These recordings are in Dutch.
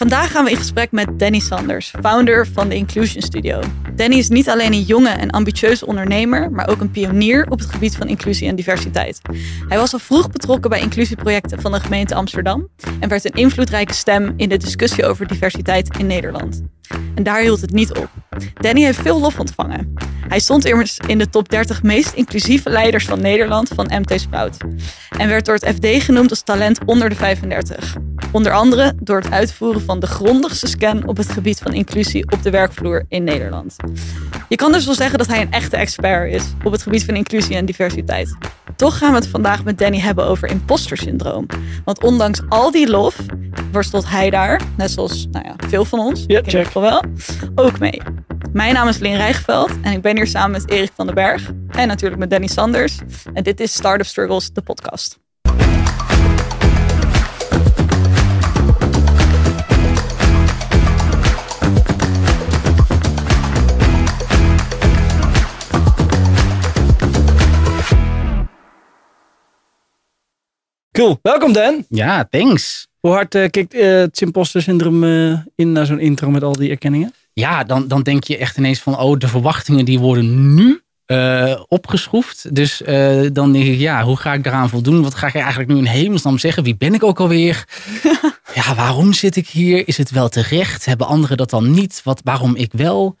Vandaag gaan we in gesprek met Danny Sanders, founder van de Inclusion Studio. Danny is niet alleen een jonge en ambitieuze ondernemer, maar ook een pionier op het gebied van inclusie en diversiteit. Hij was al vroeg betrokken bij inclusieprojecten van de gemeente Amsterdam en werd een invloedrijke stem in de discussie over diversiteit in Nederland. En daar hield het niet op. Danny heeft veel lof ontvangen. Hij stond immers in de top 30 meest inclusieve leiders van Nederland van MT Sprout. En werd door het FD genoemd als talent onder de 35. Onder andere door het uitvoeren van de grondigste scan op het gebied van inclusie op de werkvloer in Nederland. Je kan dus wel zeggen dat hij een echte expert is op het gebied van inclusie en diversiteit. Toch gaan we het vandaag met Danny hebben over imposter syndroom. Want ondanks al die lof worstelt hij daar, net zoals nou ja, veel van ons, Ja, ik in check. ieder geval wel, ook mee. Mijn naam is Lien Rijgeveld en ik ben hier samen met Erik van den Berg en natuurlijk met Danny Sanders. En dit is Startup Struggles, de podcast. Cool. Welkom Dan. Ja, thanks. Hoe hard eh, kijkt eh, het imposter syndroom eh, in naar zo'n intro met al die erkenningen? Ja, dan, dan denk je echt ineens van, oh, de verwachtingen die worden nu eh, opgeschroefd. Dus eh, dan denk ik, ja, hoe ga ik daaraan voldoen? Wat ga ik eigenlijk nu in hemelsnaam zeggen? Wie ben ik ook alweer? ja, waarom zit ik hier? Is het wel terecht? Hebben anderen dat dan niet? Wat, waarom ik wel?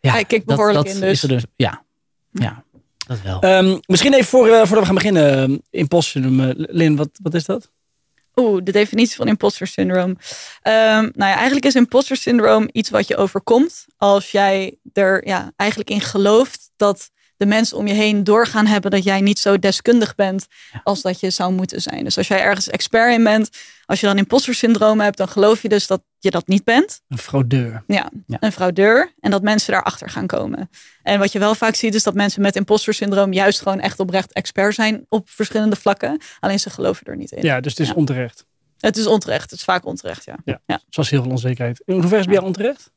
Ja, Hij kijkt behoorlijk in dus. Is er dus. Ja, ja, dat wel. Ehm, misschien even voor, eh, voordat we gaan beginnen. eh, Lin, wat, wat is dat? Oeh, de definitie van imposter syndroom. Ehm, nou ja, eigenlijk is imposter syndroom iets wat je overkomt als jij er ja, eigenlijk in gelooft dat de mensen om je heen doorgaan hebben dat jij niet zo deskundig bent als dat je zou moeten zijn. Dus als jij ergens expert in bent, als je dan imposter syndroom hebt, dan geloof je dus dat je dat niet bent. Een fraudeur. Ja, Ja. een fraudeur. En dat mensen daarachter gaan komen. En wat je wel vaak ziet is dat mensen met imposter syndroom juist gewoon echt oprecht expert zijn op verschillende vlakken. Alleen ze geloven er niet in. Ja, dus het is Ja. onterecht. Het is onterecht. Het is vaak onterecht, ja. Ja. Ja. Zoals heel veel onzekerheid. In hoeverre is het bij jou onterecht?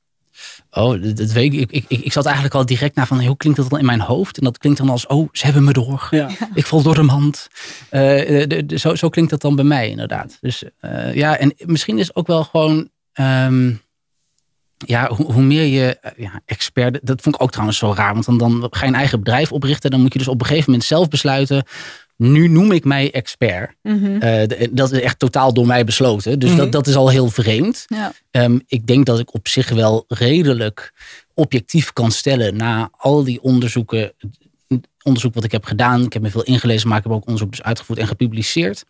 Oh, dat, weet ik. Ik, ik. ik zat eigenlijk al direct naar van hoe klinkt dat dan in mijn hoofd? En dat klinkt dan als, oh, ze hebben me door. Ja. Ik val door de mand. Eh, eh, de- de- zo, zo klinkt dat dan bij mij inderdaad. Dus eh, ja, en misschien is ook wel gewoon... ehm, ja, hoe, hoe meer je ja, expert... Dat vond ik ook trouwens zo raar. Want dan, dan ga je een eigen bedrijf oprichten. Dan moet je dus op een gegeven moment zelf besluiten... Nu noem ik mij expert. Mhm. Eh, dat is echt totaal door mij besloten. Dus Mhm. dat, dat is al heel vreemd. ja. Ehm, ik denk dat ik op zich wel redelijk objectief kan stellen na al die onderzoeken, onderzoek wat ik heb gedaan. Ik heb me veel ingelezen, maar ik heb ook onderzoek dus uitgevoerd en gepubliceerd.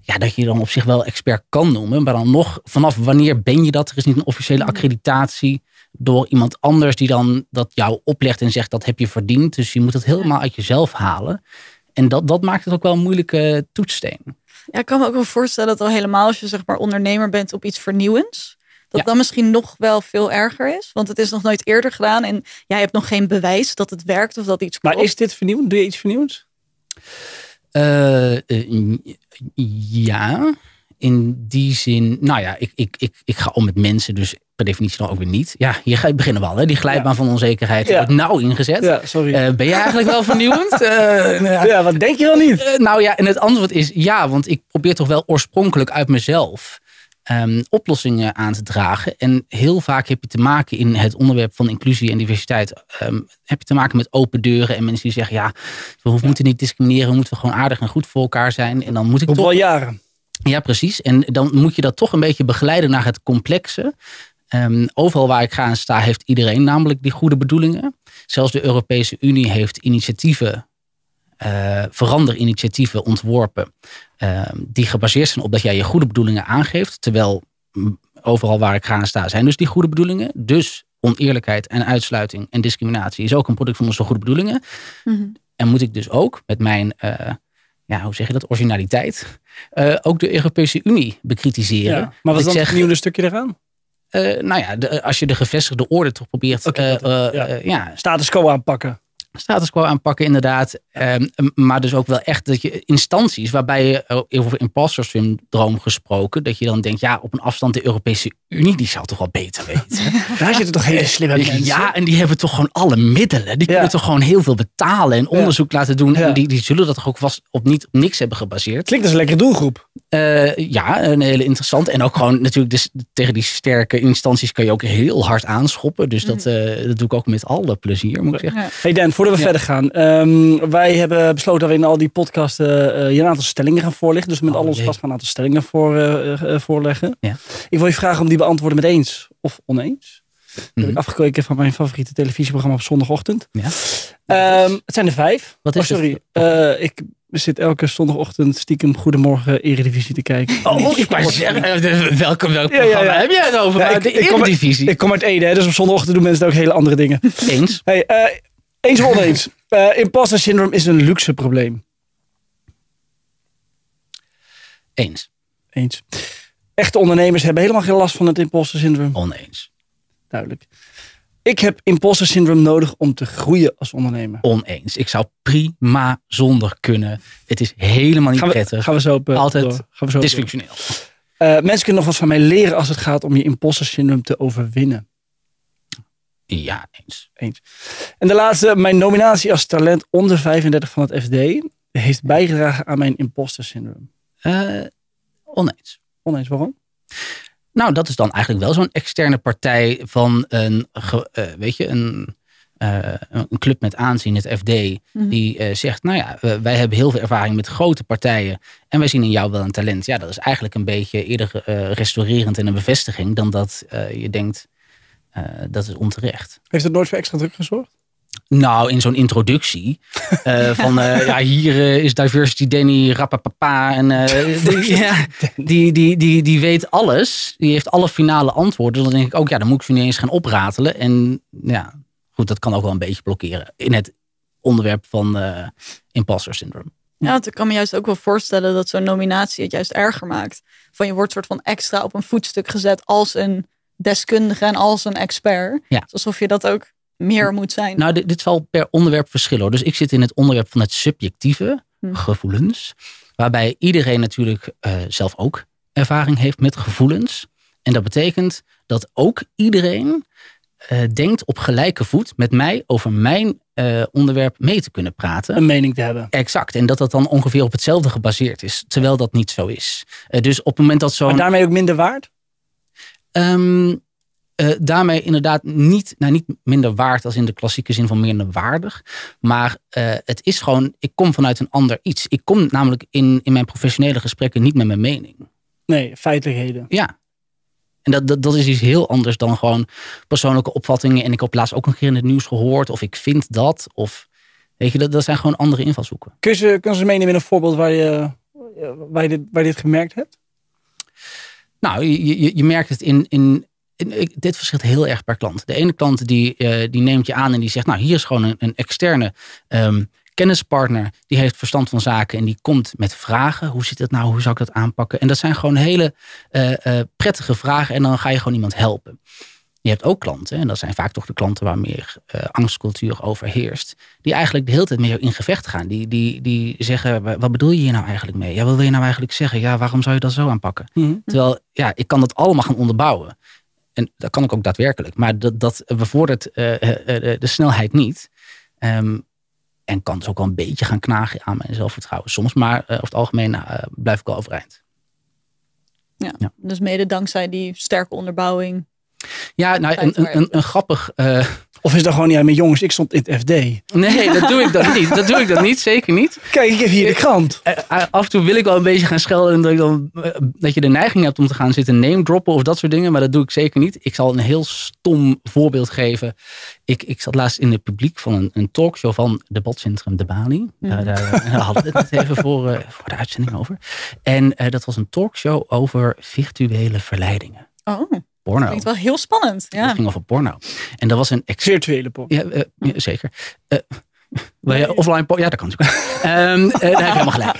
Ja, dat je dan op zich wel expert kan noemen. Maar dan nog, vanaf wanneer ben je dat? Er is niet een officiële accreditatie door iemand anders die dan dat jou oplegt en zegt dat heb je verdiend. Dus je moet het helemaal uit jezelf halen. En dat, dat maakt het ook wel een moeilijke toetssteen. ja, ik kan me ook wel voorstellen dat al helemaal als je zeg maar ondernemer bent op iets vernieuwends. Dat Ja. dan misschien nog wel veel erger is. Want het is nog nooit eerder gedaan. En jij hebt nog geen bewijs dat het werkt of dat iets klopt. Maar is dit vernieuwend? Doe je iets vernieuwends? Eh, eh, ja, in die zin. Nou ja, ik, ik, ik, ik ga om met mensen, dus per definitie dan ook weer niet. Ja, hier beginnen we al. Hè? Die glijbaan van onzekerheid Ja. wordt nauw ingezet. Ja, sorry. Eh, ben je eigenlijk wel vernieuwend? Eh, nou ja. wat denk je wel niet? Eh, nou ja, en het antwoord is ja, want ik probeer toch wel oorspronkelijk uit mezelf ehm, oplossingen aan te dragen. En heel vaak heb je te maken in het onderwerp van inclusie en diversiteit. ehm, heb je te maken met open deuren en mensen die zeggen: ja, we hoeven- moeten niet discrimineren, we moeten gewoon aardig en goed voor elkaar zijn. En dan moet ik Op toch. wel jaren. Ja, precies. En dan moet je dat toch een beetje begeleiden naar het complexe. Ehm, overal waar ik ga en sta, heeft iedereen namelijk die goede bedoelingen. Zelfs de Europese Unie heeft initiatieven, eh veranderinitiatieven ontworpen. ehm, die gebaseerd zijn op dat jij je goede bedoelingen aangeeft. Terwijl overal waar ik ga en sta, zijn dus die goede bedoelingen. Dus oneerlijkheid en uitsluiting en discriminatie is ook een product van onze goede bedoelingen. Mhm. En moet ik dus ook met mijn, eh, ja, hoe zeg je dat, originaliteit, eh, ook de Europese Unie bekritiseren. Ja. Maar wat is dan het vernieuwende stukje eraan? eh, nou ja, de- als je de gevestigde orde toch probeert, eh, eh, eh, ja, Status quo aanpakken. Status quo aanpakken, inderdaad. Ehm, maar dus ook wel echt dat je instanties waarbij je over imposter syndroom gesproken, dat je dan denkt, ja, op een afstand de Europese Unie, die zou toch wel beter weten. Daar zitten toch hele slimme mensen. Ja, en die hebben toch gewoon alle middelen. Die Ja. kunnen toch gewoon heel veel betalen en onderzoek laten doen. Ja. En die, die zullen dat toch ook vast op niet op niks hebben gebaseerd. Klinkt als een lekkere doelgroep. Eh, ja, een hele interessante. En ook gewoon natuurlijk dus, tegen die sterke instanties kan je ook heel hard aanschoppen. Dus dat, eh, dat doe ik ook met alle plezier, moet ik zeggen. Hey Dan, voordat we Ja. verder gaan. ehm, wij hebben besloten dat we in al die podcasten je een aantal stellingen gaan voorleggen. Dus met Oh, al onze gasten gaan een aantal stellingen voor, eh, eh, voorleggen. Ja. Ik wil je vragen om die beantwoorden met eens of oneens. Dat heb Mhm. ik afgekeken van mijn favoriete televisieprogramma op zondagochtend. Ja. Ehm, het zijn er vijf. Wat is oh, sorry. Ik zit elke zondagochtend stiekem Goedemorgen Eredivisie te kijken. Oh, ik wou zeggen, welke, welk Ja, programma ja. heb jij het over? Ja, Maar ik- de ik kom uit- Eredivisie. Ik kom uit Ede, hè, dus op zondagochtend doen mensen ook hele andere dingen. Eens. Hey, eens of oneens? Eh imposter syndrome is een luxe probleem. Eens. Eens. Echte ondernemers hebben helemaal geen last van het imposter syndroom. Oneens. Duidelijk. Ik heb imposter syndroom nodig om te groeien als ondernemer. Oneens. Ik zou prima zonder kunnen. Het is helemaal niet Gaan we, prettig. gaan we zo op, eh, Altijd door. Gaan we zo op door. Dysfunctioneel. Eh, mensen kunnen nog wat van mij leren als het gaat om je imposter syndroom te overwinnen. Ja, eens. Eens. En de laatste, mijn nominatie als talent onder 35 van het FD heeft bijgedragen aan mijn imposter syndroom. Eh, oneens. Oneens, waarom? Nou, dat is dan eigenlijk wel zo'n externe partij van een, ge- eh, weet je, een, eh, een club met aanzien, het FD, Mhm. die eh, zegt, nou ja, wij hebben heel veel ervaring met grote partijen en wij zien in jou wel een talent. Ja, dat is eigenlijk een beetje eerder eh, restaurerend en een bevestiging dan dat eh, je denkt, dat is onterecht. Heeft het nooit voor extra druk gezorgd? Nou, in zo'n introductie eh, van eh, ja, hier eh, is Diversity Danny Rappapapa en eh, die, ja, die, die, die, die weet alles. Die heeft alle finale antwoorden. Dan denk ik ook, ja, dan moet ik ze niet eens gaan opratelen. En ja, goed, dat kan ook wel een beetje blokkeren in het onderwerp van eh imposter syndrome. Ja, want ik kan me juist ook wel voorstellen dat zo'n nominatie het juist erger maakt. Van je wordt soort van extra op een voetstuk gezet als een deskundige en als een expert. Ja. Alsof je dat ook meer moet zijn. Nou, dit, dit zal per onderwerp verschillen. hoor. Dus ik zit in het onderwerp van het subjectieve, Hm. gevoelens. Waarbij iedereen natuurlijk eh, zelf ook ervaring heeft met gevoelens. En dat betekent dat ook iedereen eh, denkt op gelijke voet met mij over mijn eh, onderwerp mee te kunnen praten. Een mening te hebben. Exact. En dat dat dan ongeveer op hetzelfde gebaseerd is. Terwijl dat niet zo is. Eh, dus op het moment dat zo'n... Maar daarmee ook minder waard? Ehm, eh, daarmee inderdaad niet, nou niet minder waard als in de klassieke zin van minder waardig. Maar eh, het is gewoon, ik kom vanuit een ander iets. Ik kom namelijk in, in mijn professionele gesprekken niet met mijn mening. Nee, feitelijkheden. Ja. En dat, dat, dat is iets heel anders dan gewoon persoonlijke opvattingen. En ik heb laatst ook een keer in het nieuws gehoord. Of ik vind dat. Of weet je, dat, dat zijn gewoon andere invalshoeken. Kun je ze, kun je ze meenemen in een voorbeeld waar je, waar je, dit, waar je dit gemerkt hebt? Nou, je, je, je merkt het in. in, dit verschilt heel erg per klant. De ene klant die, eh, die neemt je aan en die zegt: Nou, hier is gewoon een, een externe ehm, kennispartner. Die heeft verstand van zaken en die komt met vragen. Hoe zit het nou? Hoe zou ik dat aanpakken? En dat zijn gewoon hele eh, eh, prettige vragen. En dan ga je gewoon iemand helpen. Je hebt ook klanten, en dat zijn vaak toch de klanten waar meer eh, angstcultuur over heerst. Die eigenlijk de hele tijd jou in gevecht gaan. Die, die, die zeggen: "Wa- Wat bedoel je hier nou eigenlijk mee? Ja, wat wil je nou eigenlijk zeggen? Ja, waarom zou je dat zo aanpakken? Terwijl, ja, ik kan dat allemaal gaan onderbouwen. En dat kan ik ook daadwerkelijk. Maar dat, dat bevordert eh, eh, de snelheid niet. Ehm, en kan dus ook wel een beetje gaan knagen aan mijn zelfvertrouwen. Soms, maar over het algemeen blijf ik wel overeind. Ja. Ja. Dus mede dankzij die sterke onderbouwing. Ja, nou, een, een, een, een grappig... eh, Of is dat gewoon, ja, mijn jongens, ik stond in het FD. nee, dat doe ik dan niet. Dat doe ik dan niet, zeker niet. Kijk, ik heb hier de krant. Eh, eh, af en toe wil ik wel een beetje gaan schelden. En dat, ik dan, dat je de neiging hebt om te gaan zitten name droppen of dat soort dingen. Maar dat doe ik zeker niet. Ik zal een heel stom voorbeeld geven. Ik, ik zat laatst in het publiek van een, een talkshow van debatcentrum De Bali. Daar, daar, daar hadden we het net even voor, voor de uitzending over. En eh, dat was een talkshow over virtuele verleidingen. Oh, Porno. klinkt wel heel spannend. Het Ja. ging over porno. En dat was een ex Virtuele pop. ja, eh, ja, zeker. Eh, wil je offline po- Ja, dat kan natuurlijk. Daar heb je helemaal gelijk.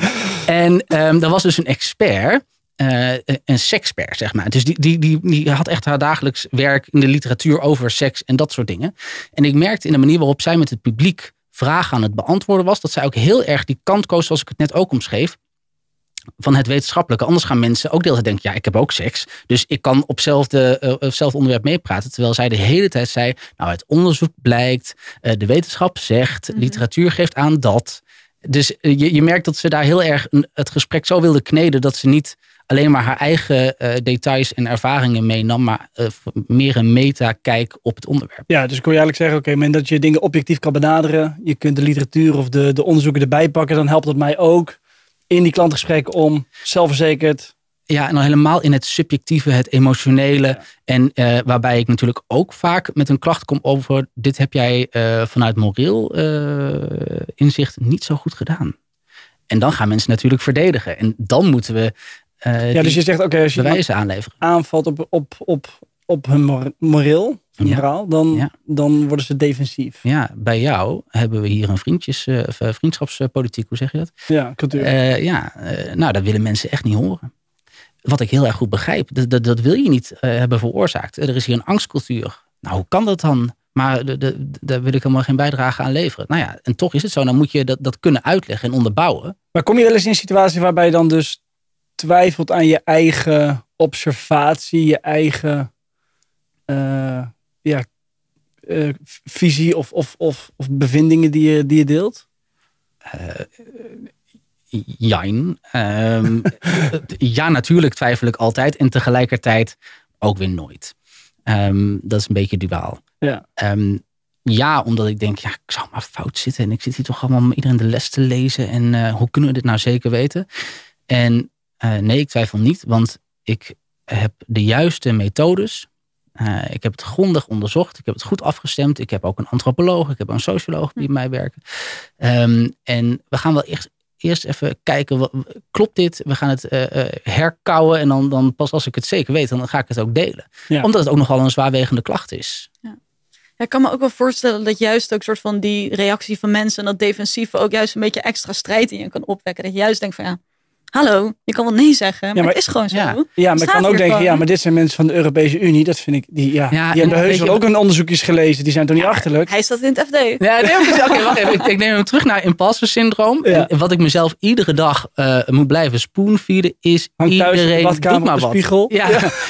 En ehm dat was dus een expert. eh, een sekspert, zeg maar. Dus die, die, die, die had echt haar dagelijks werk in de literatuur over seks en dat soort dingen. En ik merkte in de manier waarop zij met het publiek vragen aan het beantwoorden was. Dat zij ook heel erg die kant koos, zoals ik het net ook omschreef. Van het wetenschappelijke. Anders gaan mensen ook de hele tijd denken: ja, ik heb ook seks. Dus ik kan op hetzelfde, uh, hetzelfde onderwerp meepraten. Terwijl zij de hele tijd zei: Nou, het onderzoek blijkt, uh, de wetenschap zegt, Mhm. literatuur geeft aan dat. Dus uh, je, je merkt dat ze daar heel erg het gesprek zo wilde kneden dat ze niet alleen maar haar eigen eh, details en ervaringen meenam, maar eh, meer een meta-kijk op het onderwerp. Ja, dus ik kon je eigenlijk zeggen, oké, moment dat je dingen objectief kan benaderen, je kunt de literatuur of de, de onderzoeken erbij pakken, dan helpt dat mij ook in die klantgesprekken om zelfverzekerd. Ja, en dan helemaal in het subjectieve, het emotionele. En eh, waarbij ik natuurlijk ook vaak met een klacht kom over: dit heb jij eh, vanuit moreel eh, inzicht niet zo goed gedaan. En dan gaan mensen natuurlijk verdedigen. En dan moeten we Ja, dus je zegt, oké, als je bewijzen aanleveren. aanvalt op, op, op, op hun mor- moreel, hun Ja. dan, Ja. dan worden ze defensief. Ja, bij jou hebben we hier een vriendjes, eh, vriendschapspolitiek, hoe zeg je dat? Ja, cultuur. Eh, ja, eh, nou, dat willen mensen echt niet horen. Wat ik heel erg goed begrijp, dat, dat, dat wil je niet hebben veroorzaakt. Er is hier een angstcultuur. Nou, hoe kan dat dan? Maar de, de, daar wil ik helemaal geen bijdrage aan leveren. Nou ja, en toch is het zo. Dan moet je dat, dat kunnen uitleggen en onderbouwen. Maar kom je wel eens in een situatie waarbij je dan dus twijfelt aan je eigen observatie, je eigen ja, eh, visie of, of, of, of bevindingen die je, die je deelt? Jijn. Ehm, ja, natuurlijk twijfel ik altijd. En tegelijkertijd ook weer nooit. Ehm, dat is een beetje duaal. Ja. Ehm, ja, omdat ik denk, ja, ik zou maar fout zitten. En ik zit hier toch allemaal om iedereen de les te lezen. En eh, hoe kunnen we dit nou zeker weten? En eh, nee, ik twijfel niet. Want ik heb de juiste methodes. Eh, ik heb het grondig onderzocht. Ik heb het goed afgestemd. Ik heb ook een antropoloog. Ik heb een socioloog die bij mij werken. Ehm, en we gaan wel eerst, eerst even kijken, wa- klopt dit? We gaan het eh, eh, herkauwen. En dan, dan pas als ik het zeker weet, dan ga ik het ook delen. Ja. Omdat het ook nogal een zwaarwegende klacht is. Ja, ik kan me ook wel voorstellen dat juist ook soort van die reactie van mensen en dat defensieve ook juist een beetje extra strijd in je kan opwekken. Dat je juist denkt van ja, hallo, je kan wel nee zeggen, maar, maar- het is gewoon zo. Ja. Ja, maar ik kan ook denken, gewoon. ja, maar dit zijn mensen van de Europese Unie. Dat vind ik, die, ja, Ja, die en hebben heus wel ook een onderzoekjes gelezen. Die zijn toch niet achterlijk? Hij staat in het FD. Ja, nee. Oké, wacht even. Ik, ik neem hem terug naar imposter syndroom. Wat ik mezelf iedere dag eh, moet blijven spoonfeeden is Hangt iedereen doet maar wat. spiegel. Ja,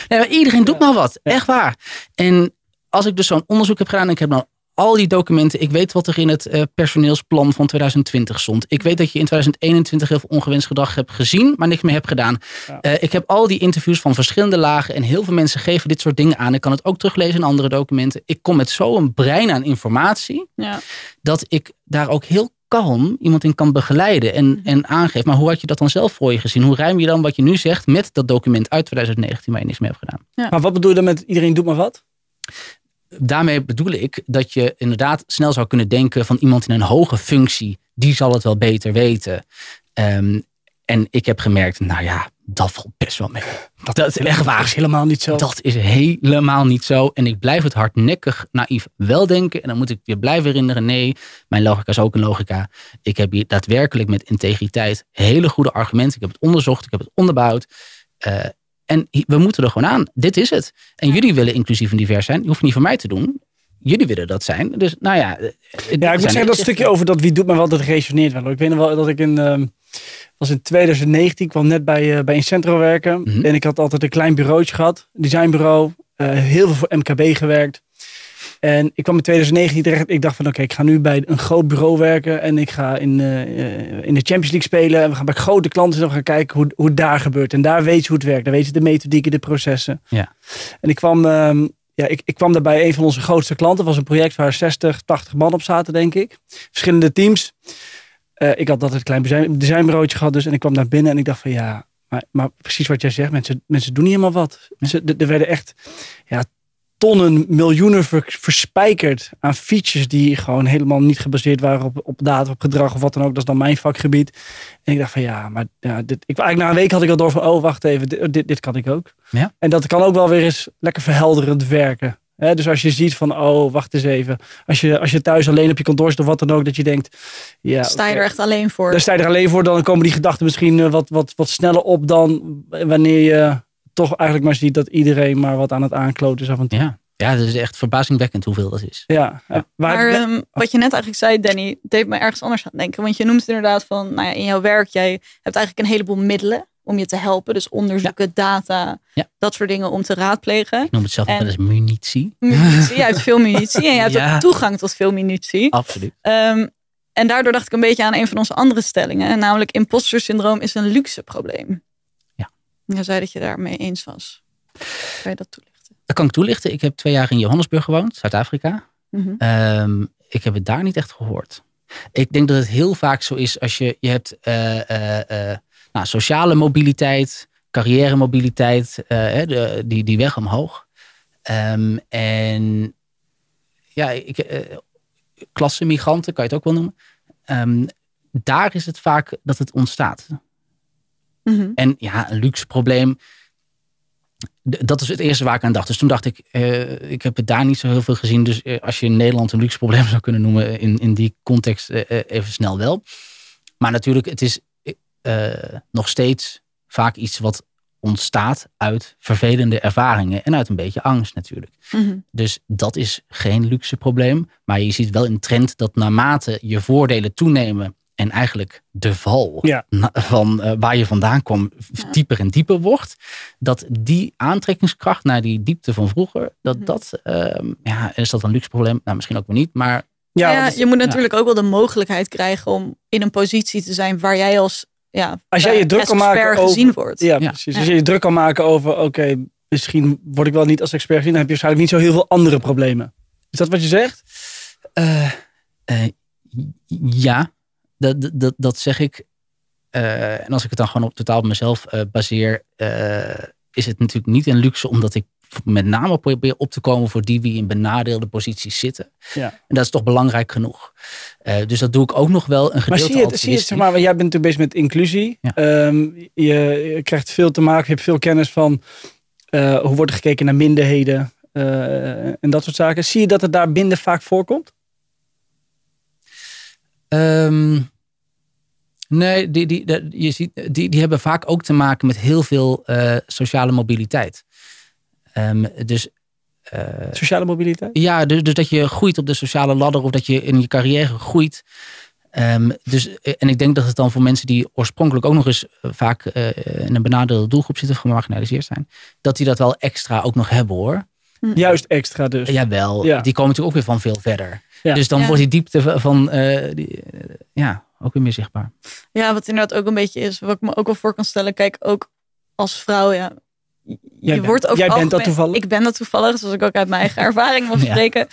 Nee, maar iedereen doet maar wat. Echt waar. En als ik dus zo'n onderzoek heb gedaan en ik heb dan al die documenten. Ik weet wat er in het eh, personeelsplan van 2020 stond. Ik weet dat je in 2021 heel veel ongewenst gedrag hebt gezien, maar niks meer hebt gedaan. Ja. Eh, ik heb al die interviews van verschillende lagen en heel veel mensen geven dit soort dingen aan. Ik kan het ook teruglezen in andere documenten. Ik kom met zo'n brein aan informatie Ja. dat ik daar ook heel kalm iemand in kan begeleiden en, en aangeven. Maar hoe had je dat dan zelf voor je gezien? Hoe ruim je dan wat je nu zegt met dat document uit 2019 waar je niks mee hebt gedaan? Maar wat bedoel je dan met iedereen doet maar wat? Daarmee bedoel ik dat je inderdaad snel zou kunnen denken van iemand in een hoge functie, die zal het wel beter weten. Ehm, en ik heb gemerkt, nou ja, dat valt best wel mee. Dat, dat is echt waar. is helemaal niet zo. Dat is helemaal niet zo. En ik blijf het hardnekkig naïef wel denken. En dan moet ik je blijven herinneren. Nee, mijn logica is ook een logica. Ik heb hier daadwerkelijk met integriteit hele goede argumenten. Ik heb het onderzocht. Ik heb het onderbouwd. Eh, en we moeten er gewoon aan. Dit is het. En jullie willen inclusief en divers zijn. Je hoeft niet voor mij te doen. Jullie willen dat zijn. Dus nou ja. eh, Ja, ik moet zeggen dat stukje over dat wie doet maar wat, dat resoneert wel. Ik weet nog wel dat ik in, ehm, was in 2019, ik kwam net bij, eh bij Incentro werken. Mhm. En ik had altijd een klein bureautje gehad, designbureau. eh, heel veel voor MKB gewerkt. En ik kwam in 2019 terecht. Ik dacht van oké, ik ga nu bij een groot bureau werken. En ik ga in, eh, eh, in de Champions League spelen. En we gaan bij grote klanten nog gaan kijken hoe, hoe het daar gebeurt. En daar weet je hoe het werkt. Daar weet je de methodieken, de processen. Ja. En ik kwam, ehm, ja, ik, ik kwam daar bij een van onze grootste klanten. Het was een project waar 60, 80 man op zaten, denk ik. Verschillende teams. Eh, ik had altijd een klein design, designbureautje gehad dus. En ik kwam daar binnen en ik dacht van ja, maar, maar precies wat jij zegt. Mensen, mensen doen niet helemaal wat. Ze, er werden echt ja, tonnen, miljoenen ver- verspijkerd aan features die gewoon helemaal niet gebaseerd waren op, op data, op gedrag of wat dan ook. Dat is dan mijn vakgebied. En ik dacht van ja, maar ja, dit, ik, eigenlijk na een week had ik al door van oh wacht even, dit, dit, dit kan ik ook. Ja. En dat kan ook wel weer eens lekker verhelderend werken. Hè, dus als je ziet van, oh, wacht eens even. Als je, als je thuis alleen op je kantoor zit of wat dan ook, dat je denkt, ja, Sta je er echt alleen voor? Daar sta je er alleen voor, dan komen die gedachten misschien eh, wat, wat, wat sneller op dan wanneer je toch eigenlijk maar ziet dat iedereen maar wat aan het aankloten is af en toe. Ja. Ja, het is echt verbazingwekkend hoeveel dat is. Ja. Maar ehm, wat je net eigenlijk zei, Danny, deed me ergens anders aan denken. Want je noemt inderdaad van, nou ja, in jouw werk, jij hebt eigenlijk een heleboel middelen om je te helpen. Dus onderzoeken, data, Ja. dat soort dingen om te raadplegen. Ik noem het zelf En- wel eens munitie. Munitie, je hebt veel munitie en je hebt Ja. ook toegang tot veel munitie. Absoluut. Ehm, en daardoor dacht ik een beetje aan een van onze andere stellingen. Namelijk imposter syndroom is een luxe probleem. Je zei dat je daarmee eens was. Kan je dat toelichten? Dat kan ik toelichten. Ik heb twee jaar in Johannesburg gewoond, Zuid-Afrika. Mhm. Ehm, ik heb het daar niet echt gehoord. Ik denk dat het heel vaak zo is als je, je hebt eh, eh, eh, nou, sociale mobiliteit, carrière mobiliteit, de, die, die weg omhoog. Ehm, en ja, ik, klassemigranten kan je het ook wel noemen. Ehm, daar is het vaak dat het ontstaat. Mhm. En ja, een luxe probleem. Dat is het eerste waar ik aan dacht. Dus toen dacht ik, eh, ik heb het daar niet zo heel veel gezien. Dus eh, als je in Nederland een luxe probleem zou kunnen noemen, in, in die context eh, eh, even snel wel. Maar natuurlijk, het is eh, nog steeds vaak iets wat ontstaat uit vervelende ervaringen en uit een beetje angst natuurlijk. Mhm. Dus dat is geen luxe probleem. Maar je ziet wel een trend dat naarmate je voordelen toenemen en eigenlijk de val Ja. van eh, waar je vandaan kwam Ja. dieper en dieper wordt, dat die aantrekkingskracht naar die diepte van vroeger, dat Mhm. dat, ehm, ja, is dat een luxe probleem? Nou, misschien ook weer niet, maar Ja, je moet natuurlijk ook wel de mogelijkheid krijgen om in een positie te zijn waar jij als, ja, Als jij je eh, druk kan maken over- gezien wordt. Ja, Ja. precies. Als je je druk kan maken over, oké, misschien word ik wel niet als expert gezien, dan heb je waarschijnlijk niet zo heel veel andere problemen. Is dat wat je zegt? Eh, eh, ja, dat, dat- dat, zeg ik. Eh, en als ik het dan gewoon op totaal op mezelf eh, baseer, eh, is het natuurlijk niet een luxe omdat ik met name probeer op te komen voor die die in benadeelde posities zitten. Ja. En dat is toch belangrijk genoeg. Dus dat doe ik ook nog wel een Maar gedeelte zie je, het, zie je het, zeg maar, jij bent natuurlijk bezig met inclusie. Ja. Ehm, je, je krijgt veel te maken, je hebt veel kennis van hoe wordt er gekeken naar minderheden en dat soort zaken. Zie je dat het daar minder vaak voorkomt? Ehm, nee, die, die, die, je ziet, die, die hebben vaak ook te maken met heel veel eh, sociale mobiliteit. Ehm, dus eh, Sociale mobiliteit? Ja, dus, dus dat je groeit op de sociale ladder of dat je in je carrière groeit. Ehm, dus, eh, en ik denk dat het dan voor mensen die oorspronkelijk ook nog eens vaak in een benadeelde doelgroep zitten, of gemarginaliseerd zijn, dat die dat wel extra ook nog hebben hoor. Juist extra dus. Jawel, Ja. die komen natuurlijk ook weer van veel verder. Ja. Dus dan Ja. wordt die diepte van, eh, die, eh, ja, ook weer meer zichtbaar. Ja, wat inderdaad ook een beetje is, wat ik me ook wel voor kan stellen. Kijk, ook als vrouw, ja. Je Jij wordt over jij bent dat toevallig? Ik ben dat toevallig, zoals ik ook uit mijn eigen ervaring mag Ja. spreken.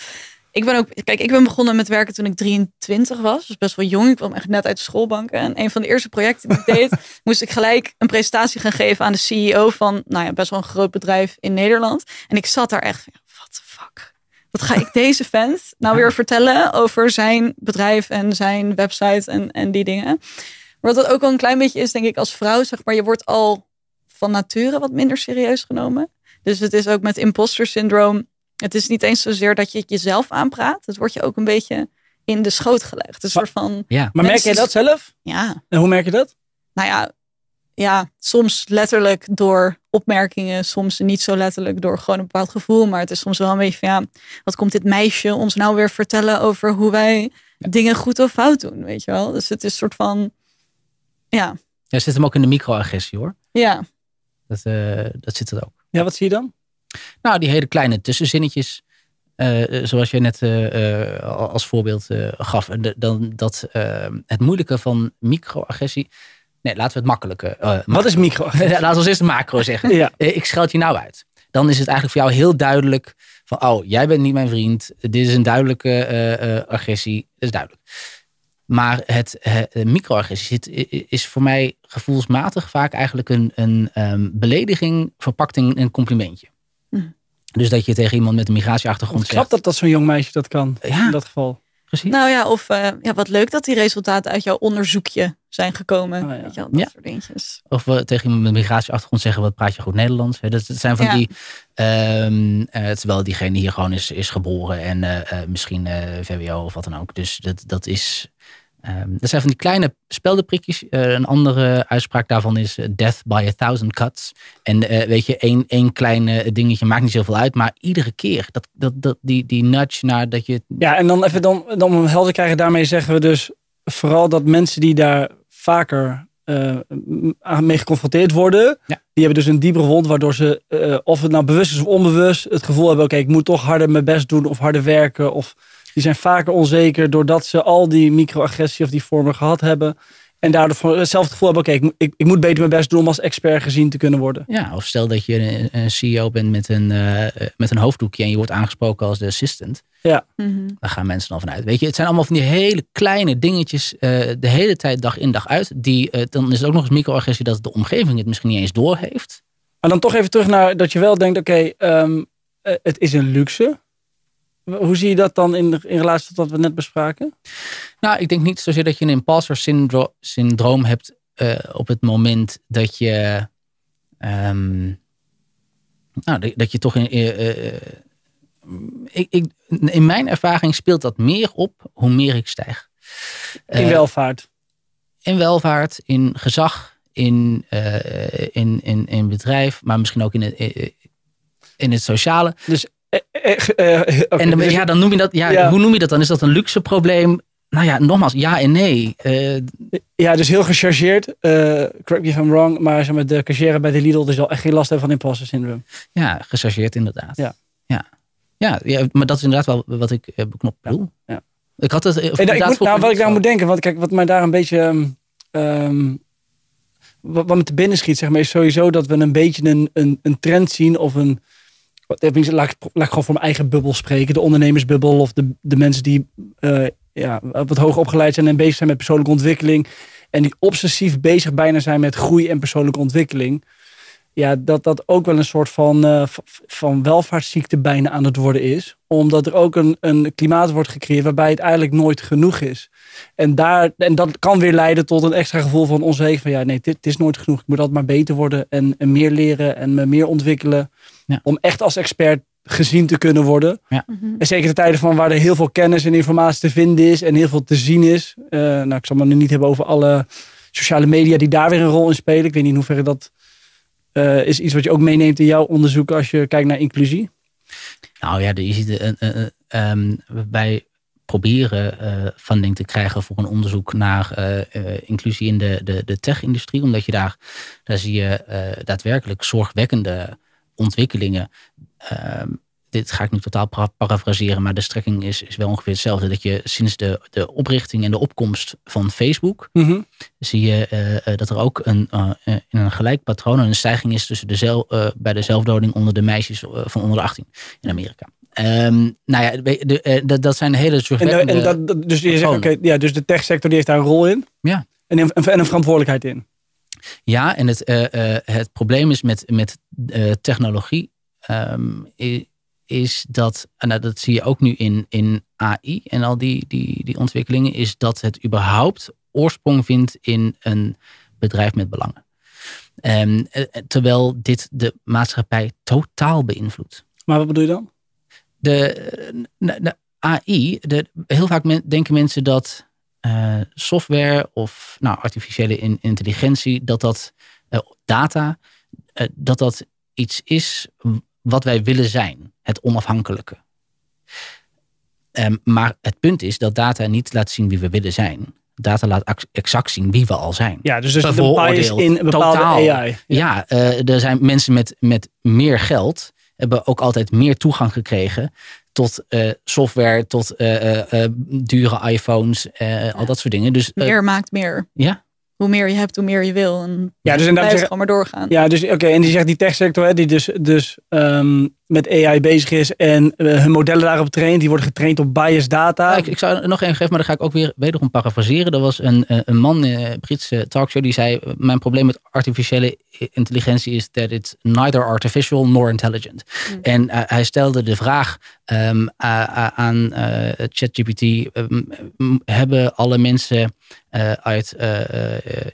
Ik ben ook, kijk, ik ben begonnen met werken toen ik 23 was. Dus best wel jong. Ik kwam echt net uit de schoolbanken. En een van de eerste projecten die ik deed, moest ik gelijk een presentatie gaan geven aan de CEO van, nou ja, best wel een groot bedrijf in Nederland. En ik zat daar echt what the fuck? Wat ga ik deze vent nou weer vertellen over zijn bedrijf en zijn website en, en die dingen? Maar wat dat ook wel een klein beetje is, denk ik, als vrouw, zeg maar, je wordt al van nature wat minder serieus genomen. Dus het is ook met imposter syndroom. Het is niet eens zozeer dat je het jezelf aanpraat. Het wordt je ook een beetje in de schoot gelegd. Een soort van, Ja, Maar merk jij dat zelf? ja, En hoe merk je dat? nou ja, ja, soms letterlijk door opmerkingen, soms niet zo letterlijk door gewoon een bepaald gevoel. Maar het is soms wel een beetje van, ja, wat komt dit meisje ons nou weer vertellen over hoe wij dingen goed of fout doen, weet je wel? Dus het is een soort van, ja, ja zit hem ook in de microagressie hoor. ja, Dat, eh, dat zit er ook. Ja, wat zie je dan? Nou, die hele kleine tussenzinnetjes. eh, zoals je net eh, eh, als voorbeeld eh, gaf. En de- dan dat eh, het moeilijke van microagressie. Nee, laten we het makkelijke. eh, Wat is micro? Laten we als eerste macro zeggen. Ja. Eh, ik scheld je nou uit. Dan is het eigenlijk voor jou heel duidelijk van, oh, jij bent niet mijn vriend. Dit is een duidelijke eh, eh, agressie. Dat is duidelijk. Maar het microagressie is voor mij gevoelsmatig vaak eigenlijk een, een ehm, belediging verpakt in een complimentje. Hm. Dus dat je tegen iemand met een migratieachtergrond Ik snap zegt. dat dat zo'n jong meisje dat kan. Ja. In dat geval. Precies. Nou ja, of eh, ja, wat leuk dat die resultaten uit jouw onderzoekje zijn gekomen. Oh ja. Weet je wel, dat Ja. soort dingetjes. Of we tegen iemand met een migratieachtergrond zeggen, wat praat je goed Nederlands. Hè, Dat, zijn van Ja. die, ehm, eh, terwijl diegene hier gewoon is, is geboren en eh, eh, misschien eh, VWO of wat dan ook. Dus dat, dat is, Ehm, dat zijn van die kleine speldenprikjes. Uh, een andere uitspraak daarvan is eh, death by a thousand cuts. En uh, weet je, één, één klein dingetje maakt niet zoveel uit. Maar iedere keer, dat, dat, dat, die, die nudge naar dat je... Ja, en dan even dan, dan om helder krijgen. Daarmee zeggen we dus vooral dat mensen die daar vaker mee geconfronteerd worden. Ja. Die hebben dus een diepere wond, waardoor ze, of het nou bewust is of onbewust, het gevoel hebben: oké, ik moet toch harder mijn best doen of harder werken. Of die zijn vaker onzeker doordat ze al die microagressie of die vormen gehad hebben. En daardoor hetzelfde gevoel hebben, oké, ik, ik, ik, moet beter mijn best doen om als expert gezien te kunnen worden. Ja, of stel dat je een, een CEO bent met een, uh, met een hoofddoekje en je wordt aangesproken als de assistant. Ja. Mhm. Daar gaan mensen dan vanuit. Weet je, het zijn allemaal van die hele kleine dingetjes uh, de hele tijd dag in dag uit. Die, uh, dan is het ook nog eens microagressie dat de omgeving het misschien niet eens doorheeft. Maar dan toch even terug naar dat je wel denkt, oké, okay, um, het is een luxe. Hoe zie je dat dan in, in relatie tot wat we net bespraken? Nou, ik denk niet zozeer dat je een imposter syndro syndroom hebt uh, op het moment dat je. Um, nou, dat je toch in. Uh, uh, ik, ik, in mijn ervaring speelt dat meer op hoe meer ik stijg. In welvaart. In welvaart, in gezag, in, in, in, in bedrijf, maar misschien ook in het, in het sociale. Dus eh, eh, en dan, dus, ja, dan noem je dat, ja, ja, hoe noem je dat dan? Is dat een luxe probleem? Nou ja, nogmaals, ja en nee. Uh, ja, dus heel gechargeerd. Uh, correct me if I'm wrong. Maar zeg maar, de cashier bij de Lidl dus al echt geen last hebben van imposter syndroom. Ja, gechargeerd inderdaad. Ja. Ja. Ja, ja, maar dat is inderdaad wel wat ik uh, beknopt bedoel. Ja. Ik had het. Nou, ik moet, nou, wat ik daar moet denken, want kijk, wat mij daar een beetje. Um, wat, wat me te binnen schiet, zeg maar, is sowieso dat we een beetje een, een, een trend zien of een laat ik, gewoon voor mijn eigen bubbel spreken. De ondernemersbubbel of de, de mensen die uh, ja, wat hoger opgeleid zijn en bezig zijn met persoonlijke ontwikkeling. En die obsessief bezig bijna zijn met groei en persoonlijke ontwikkeling. Ja, dat dat ook wel een soort van, uh, van welvaartsziekte bijna aan het worden is. Omdat er ook een, een klimaat wordt gecreëerd waarbij het eigenlijk nooit genoeg is. En, daar, en dat kan weer leiden tot een extra gevoel van onzekerheid. Van ja, nee, dit, dit is nooit genoeg. Ik moet altijd maar beter worden en, en meer leren en me meer ontwikkelen. Ja. Om echt als expert gezien te kunnen worden. Ja. En zeker de tijden van waar er heel veel kennis en informatie te vinden is en heel veel te zien is. Uh, nou, ik zal me nu niet hebben over alle sociale media die daar weer een rol in spelen. Ik weet niet in hoeverre dat uh, is iets wat je ook meeneemt in jouw onderzoek als je kijkt naar inclusie. Nou ja, je ziet, uh, um, wij proberen funding te krijgen voor een onderzoek naar inclusie in de, de, de tech-industrie. Omdat je daar, daar zie je daadwerkelijk zorgwekkende ontwikkelingen. Uh, dit ga ik nu totaal parafraseren, maar de strekking is, is wel ongeveer hetzelfde. Dat je sinds de, de oprichting en de opkomst van Facebook, mm -hmm. zie je uh, dat er ook een, uh, in een gelijk patroon een stijging is tussen de zel, bij de zelfdoding onder de meisjes van onder de 18 in Amerika. Um, nou ja, de, de, dat zijn hele en, en dat, Dus je zegt, oké, okay, ja, dus de techsector die heeft daar een rol in. Ja. En een, en een verantwoordelijkheid in. Ja, en het, uh, uh, het probleem is met, met uh, technologie um, is dat, nou, dat zie je ook nu in, in AI en al die, die, die ontwikkelingen, is dat het überhaupt oorsprong vindt in een bedrijf met belangen. Um, terwijl dit de maatschappij totaal beïnvloedt. Maar wat bedoel je dan? De, de AI, de, heel vaak men, denken mensen dat uh, software of nou, artificiële in, intelligentie, dat dat uh, data, uh, dat dat iets is wat wij willen zijn, het onafhankelijke. Um, maar het punt is dat data niet laat zien wie we willen zijn. Data laat exact zien wie we al zijn. Ja, dus er zit een bias in een bepaalde Totaal. AI. Ja, ja er zijn mensen met, met meer geld hebben ook altijd meer toegang gekregen tot uh, software, tot uh, uh, dure iPhones, al dat soort dingen. Dus, meer maakt meer. Ja. Hoe meer je hebt, hoe meer je wil. En ja, dus inderdaad zeg, gewoon maar doorgaan. Ja, dus oké. Okay, en die zegt die techsector, hè, die dus, dus um, met AI bezig is en hun modellen daarop traint, die worden getraind op biased data. Ja, ik, ik, zou nog één geven, maar dan ga ik ook weer wederom parafraseren. Er was een, een man in een Britse talkshow die zei: Mijn probleem met artificiële intelligentie is that it's neither artificial nor intelligent. Mm. En uh, hij stelde de vraag um, uh, aan uh, ChatGPT: um, Hebben alle mensen uit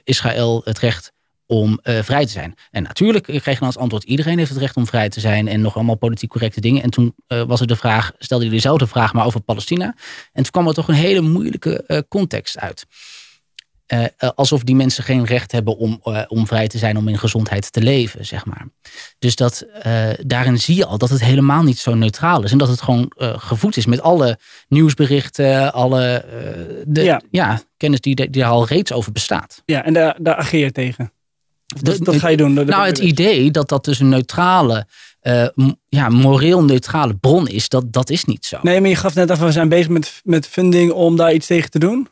Israël het recht om eh, vrij te zijn. En natuurlijk kreeg dan als antwoord: iedereen heeft het recht om vrij te zijn en nog allemaal politiek correcte dingen. En toen eh, was er de vraag, stelde je dezelfde vraag, maar over Palestina. En toen kwam er toch een hele moeilijke eh, context uit. Eh, eh, alsof die mensen geen recht hebben om, eh, om vrij te zijn, om in gezondheid te leven, zeg maar. Dus dat, daarin zie je al dat het helemaal niet zo neutraal is. En dat het gewoon gevoed is met alle nieuwsberichten, alle de, Ja. ja. kennis die, die er al reeds over bestaat. Ja, en daar, daar ageer je tegen. Dat, ga je doen. Dat- Nou, het idee dat dat dus een neutrale, ja, moreel neutrale bron is, dat, dat is niet zo. Nee, maar je gaf net af, we zijn bezig met, met funding om daar iets tegen te doen.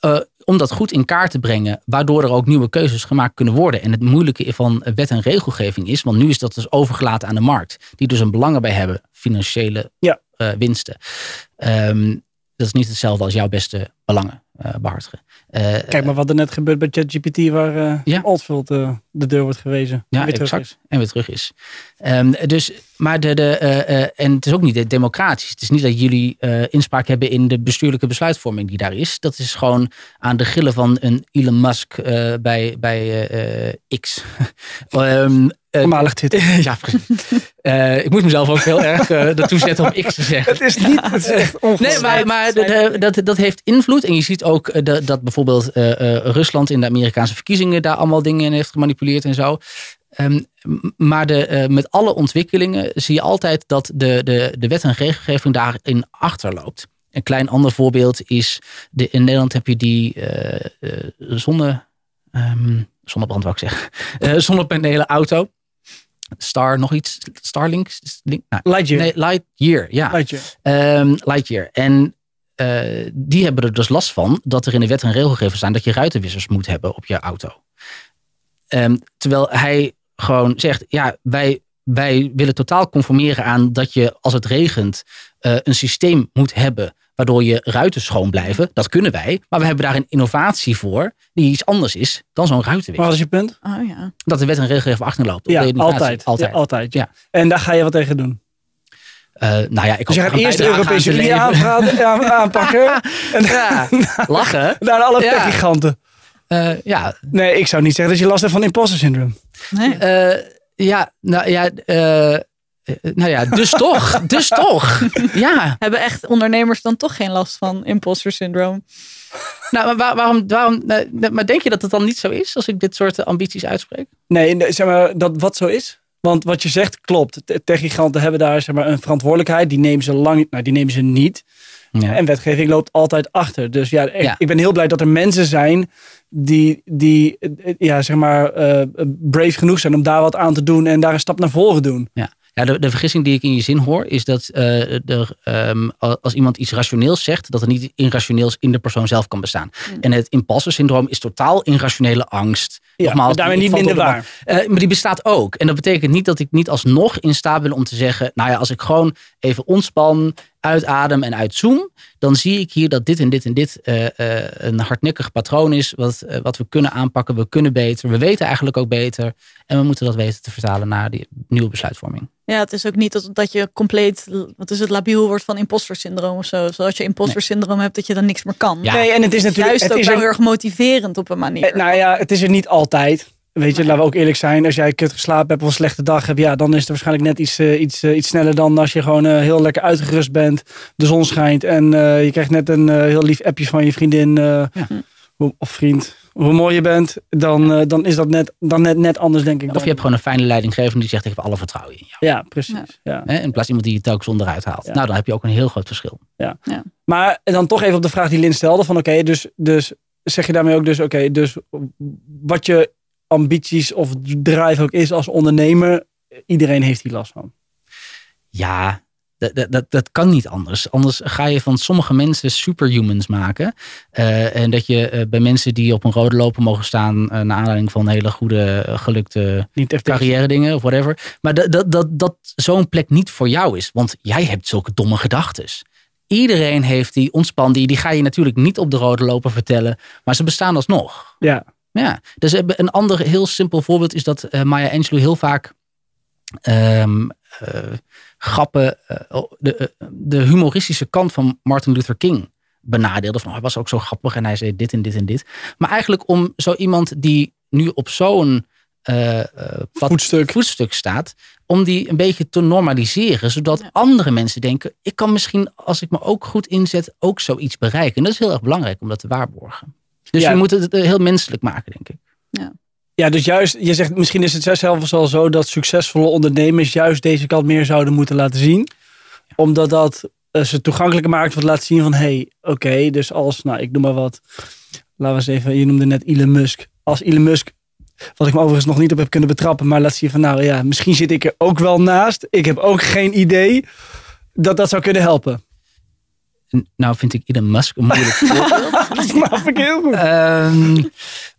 eh, om dat goed in kaart te brengen, waardoor er ook nieuwe keuzes gemaakt kunnen worden. En het moeilijke van wet en regelgeving is, want nu is dat dus overgelaten aan de markt, die dus een belang erbij hebben, financiële Ja. eh, winsten. Ehm, dat is niet hetzelfde als jouw beste belangen eh, behartigen. Eh, Kijk maar wat er net gebeurt bij ChatGPT, waar Ja. Altveld eh, de deur wordt gewezen. Ja, Weer terug is. En weer terug is. Ehm, dus, maar de, de, en het is ook niet democratisch. Het is niet dat jullie inspraak hebben in de bestuurlijke besluitvorming die daar is. Dat is gewoon aan de grillen van een Elon Musk bij, bij X. Ehm, eh, Voormalig Twitter. ja, precies. Ik moet mezelf ook heel erg uh, ertoe zetten om X te zeggen. Het is niet, het is echt Nee, ongelooflijk. maar, maar de- dat, dat heeft invloed. En je ziet ook dat bijvoorbeeld eh, eh, Rusland in de Amerikaanse verkiezingen daar allemaal dingen in heeft gemanipuleerd en zo. Ehm, maar de, eh, met alle ontwikkelingen zie je altijd dat de, de, de wet en regelgeving daarin achterloopt. Een klein ander voorbeeld is, de, in Nederland heb je die zonne, ehm, zonnebrand wou ik zeggen, zonnepanelen auto. Star, nog iets? Starlink? Link? Nou, Lightyear. nee, Lightyear, ja. Lightyear. Ehm, Lightyear. En eh, die hebben er dus last van dat er in de wet en regelgeving staan dat je ruitenwissers moet hebben op je auto. Ehm, terwijl hij gewoon zegt, ja, wij, wij willen totaal conformeren aan dat je als het regent eh, een systeem moet hebben waardoor je ruiten schoon blijven. Dat kunnen wij, maar we hebben daar een innovatie voor die iets anders is dan zo'n Maar ruitenwisser. wat is je punt? Oh ja. Dat de wet en regelgeving achterloopt. op Ja, altijd. altijd. Ja, altijd. Ja. Ja. En daar ga je wat tegen doen. Eh, nou ja, ik Dus je hoop gaat eerst de Europese Unie aanpakken. En Ja, lachen. daarna alle Ja. tech-giganten. Eh, ja, Nee, ik zou niet zeggen dat je last hebt van imposter syndroom. Nee. Eh, ja, nou ja, nou ja, dus toch, dus toch. Ja, Hebben echt ondernemers dan toch geen last van imposter syndroom? nou, maar waar- waarom, waarom, maar denk je dat het dan niet zo is als ik dit soort ambities uitspreek? Nee, nee, zeg maar dat wat zo is. Want wat je zegt klopt. Te- Tech-giganten hebben daar zeg maar, een verantwoordelijkheid. Die nemen ze lang nou, die nemen ze niet. Ja. En wetgeving loopt altijd achter. Dus ja, ik, Ja. ik ben heel blij dat er mensen zijn die, die eh, ja, zeg maar, eh, brave genoeg zijn om daar wat aan te doen en daar een stap naar voren doen. Ja. Ja, de, de vergissing die ik in je zin hoor, is dat eh, ehm, als iemand iets rationeels zegt, dat er niet irrationeels in de persoon zelf kan bestaan. En het imposter syndroom is totaal irrationele angst. Ja, Nogmaals, maar daarmee niet minder man. Eh, maar die bestaat ook. En dat betekent niet dat ik niet alsnog in staat ben om te zeggen, nou ja, als ik gewoon even ontspan, uitadem en uitzoom, dan zie ik hier dat dit en dit en dit eh, eh, een hardnekkig patroon is, wat, eh, wat we kunnen aanpakken. We kunnen beter. We weten eigenlijk ook beter. En we moeten dat weten te vertalen naar die nieuwe besluitvorming. Ja, het is ook niet dat, dat je compleet, wat is het, labiel wordt van imposter syndroom of zo. Zoals je imposter syndroom hebt, dat je dan niks meer kan. Ja. Nee, en het is natuurlijk. Juist het ook is wel er- heel erg motiverend op een manier. Nou ja, het is er niet altijd. Weet je, laten we ook eerlijk zijn. Als jij kut geslapen hebt of een slechte dag hebt, ja, dan is het waarschijnlijk net iets, eh, iets, eh, iets sneller dan als je gewoon eh, heel lekker uitgerust bent. De zon schijnt en eh, je krijgt net een eh, heel lief appje van je vriendin eh, of vriend. Hoe mooi je bent, dan, dan is dat net, dan net, net anders, denk ik. Of je hebt gewoon een fijne leidinggevende die zegt ik heb alle vertrouwen in jou. Ja, precies. Ja. Hè? In plaats van iemand die je telkens onderuit haalt. Ja. Nou, dan heb je ook een heel groot verschil. Maar dan toch even op de vraag die Lin stelde: van oké, dus, dus zeg je daarmee ook dus, oké, dus wat je ambities of drive ook is als ondernemer, iedereen heeft hier last van. Ja, dat, dat, dat, kan niet anders. Anders ga je van sommige mensen superhumans maken. Eh, en dat je eh, bij mensen die op een rode loper mogen staan... eh, naar aanleiding van hele goede, gelukte carrière dingen of whatever. Maar dat, dat, dat, dat zo'n plek niet voor jou is. Want jij hebt zulke domme gedachten. Iedereen heeft die ontspan, die, die ga je natuurlijk niet op de rode loper vertellen. Maar ze bestaan alsnog. Ja, Ja, dus een ander heel simpel voorbeeld is dat eh, Maya Angelou heel vaak ehm, eh, grappen, eh, de, eh, de humoristische kant van Martin Luther King benadeelde. Van, oh, hij was ook zo grappig en hij zei dit en dit en dit. Maar eigenlijk om zo iemand die nu op zo'n eh, eh, Voetstuk. voetstuk staat, om die een beetje te normaliseren, zodat Ja. andere mensen denken, ik kan misschien als ik me ook goed inzet, ook zoiets bereiken. En dat is heel erg belangrijk om dat te waarborgen. Dus Ja. je moet het eh, heel menselijk maken, denk ik. Ja, dus juist, je zegt misschien is het zelfs wel zo dat succesvolle ondernemers juist deze kant meer zouden moeten laten zien. Omdat dat eh, ze toegankelijker maakt wat laat zien van hé, hey, oké, dus als, nou ik noem maar wat, laten we eens even, je noemde net Elon Musk. Als Elon Musk, wat ik me overigens nog niet op heb kunnen betrappen, maar laat zien van nou ja, misschien zit ik er ook wel naast. Ik heb ook geen idee dat dat zou kunnen helpen. Nou vind ik Elon Musk een moeilijk voorbeeld. ik heel goed. Ehm,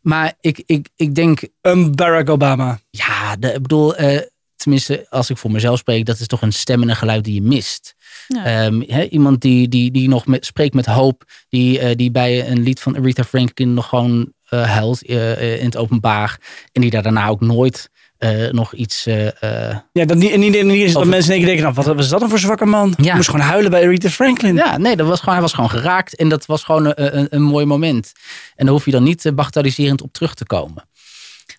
maar ik, ik, ik denk, Een Barack Obama. ja, de, ik bedoel, eh, tenminste als ik voor mezelf spreek, dat is toch een stem en een geluid die je mist. Ja. Ehm, hè, iemand die, die, die nog met, spreekt met hoop, die, eh, die bij een lied van Aretha Franklin nog gewoon eh, huilt in het openbaar. En die daar daarna ook nooit eh, nog iets. eh, eh, Ja, dat niet, niet, niet is dat Over- mensen in één keer denken, nou, wat was dat dan voor zwakke man? Ja. Moest gewoon huilen bij Aretha Franklin. ja, nee, dat was gewoon, hij was gewoon geraakt en dat was gewoon een, een, een mooi moment. En daar hoef je dan niet bagatelliserend op terug te komen.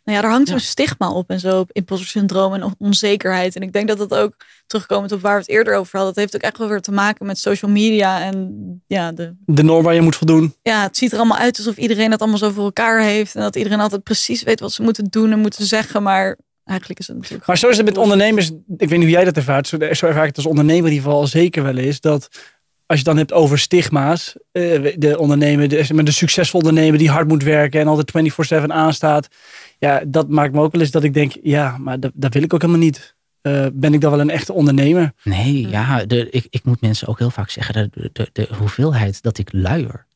Nou ja, er hangt Ja. zo'n stigma op en zo, op imposter syndroom en on- onzekerheid. En ik denk dat dat ook, terugkomend op waar we het eerder over hadden, dat heeft ook echt wel weer te maken met social media en ja, de, De norm waar je moet voldoen. ja, het ziet er allemaal uit alsof iedereen het allemaal zo voor elkaar heeft. En dat iedereen altijd precies weet wat ze moeten doen en moeten zeggen. Maar eigenlijk is het natuurlijk. Maar zo is het met ondernemers. Ik weet niet hoe jij dat ervaart. Zo, zo ervaar ik het als ondernemer in ieder geval zeker wel is. Dat als je het dan hebt over stigma's. eh, De ondernemer, de, de succesvolle ondernemer die hard moet werken. En altijd 24-7 aanstaat. Ja, dat maakt me ook wel eens dat ik denk. Ja, maar dat, dat wil ik ook helemaal niet. Eh, ben ik dan wel een echte ondernemer? Nee, ja, de, ik, ik moet mensen ook heel vaak zeggen, de, de, de hoeveelheid dat ik luier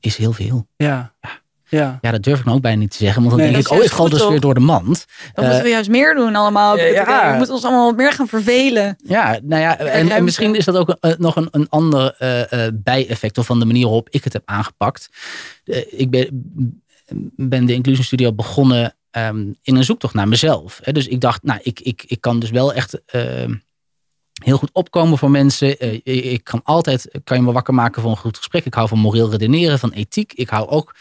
is heel veel. Ja. Ja. Ja, dat durf ik nou ook bijna niet te zeggen, want dan Nee, denk ik, oh, ik val dus weer door de mand. Dan Eh, moeten we juist meer doen allemaal. ja, ja. We moeten ons allemaal wat meer gaan vervelen. Ja, nou ja, en, misschien is dat ook eh, nog een, een ander eh, eh, bijeffect of van de manier waarop ik het heb aangepakt. Eh, ik ben, ben de Inclusion Studio begonnen ehm, in een zoektocht naar mezelf. Hè. Dus ik dacht, nou, ik, ik, ik kan dus wel echt ehm, heel goed opkomen voor mensen. Eh, ik, ik kan altijd, kan je me wakker maken voor een goed gesprek. Ik hou van moreel redeneren, van ethiek. Ik hou ook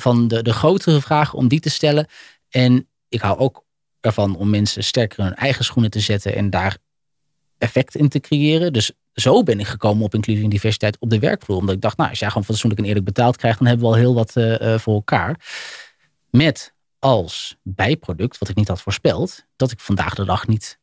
van de, de grotere vragen om die te stellen. En ik hou ook ervan om mensen sterker in hun eigen schoenen te zetten en daar effect in te creëren. Dus zo ben ik gekomen op inclusie en diversiteit op de werkvloer. Omdat ik dacht, nou, als jij gewoon fatsoenlijk en eerlijk betaald krijgt, dan hebben we al heel wat eh, eh, voor elkaar. Met als bijproduct, wat ik niet had voorspeld, dat ik vandaag de dag niet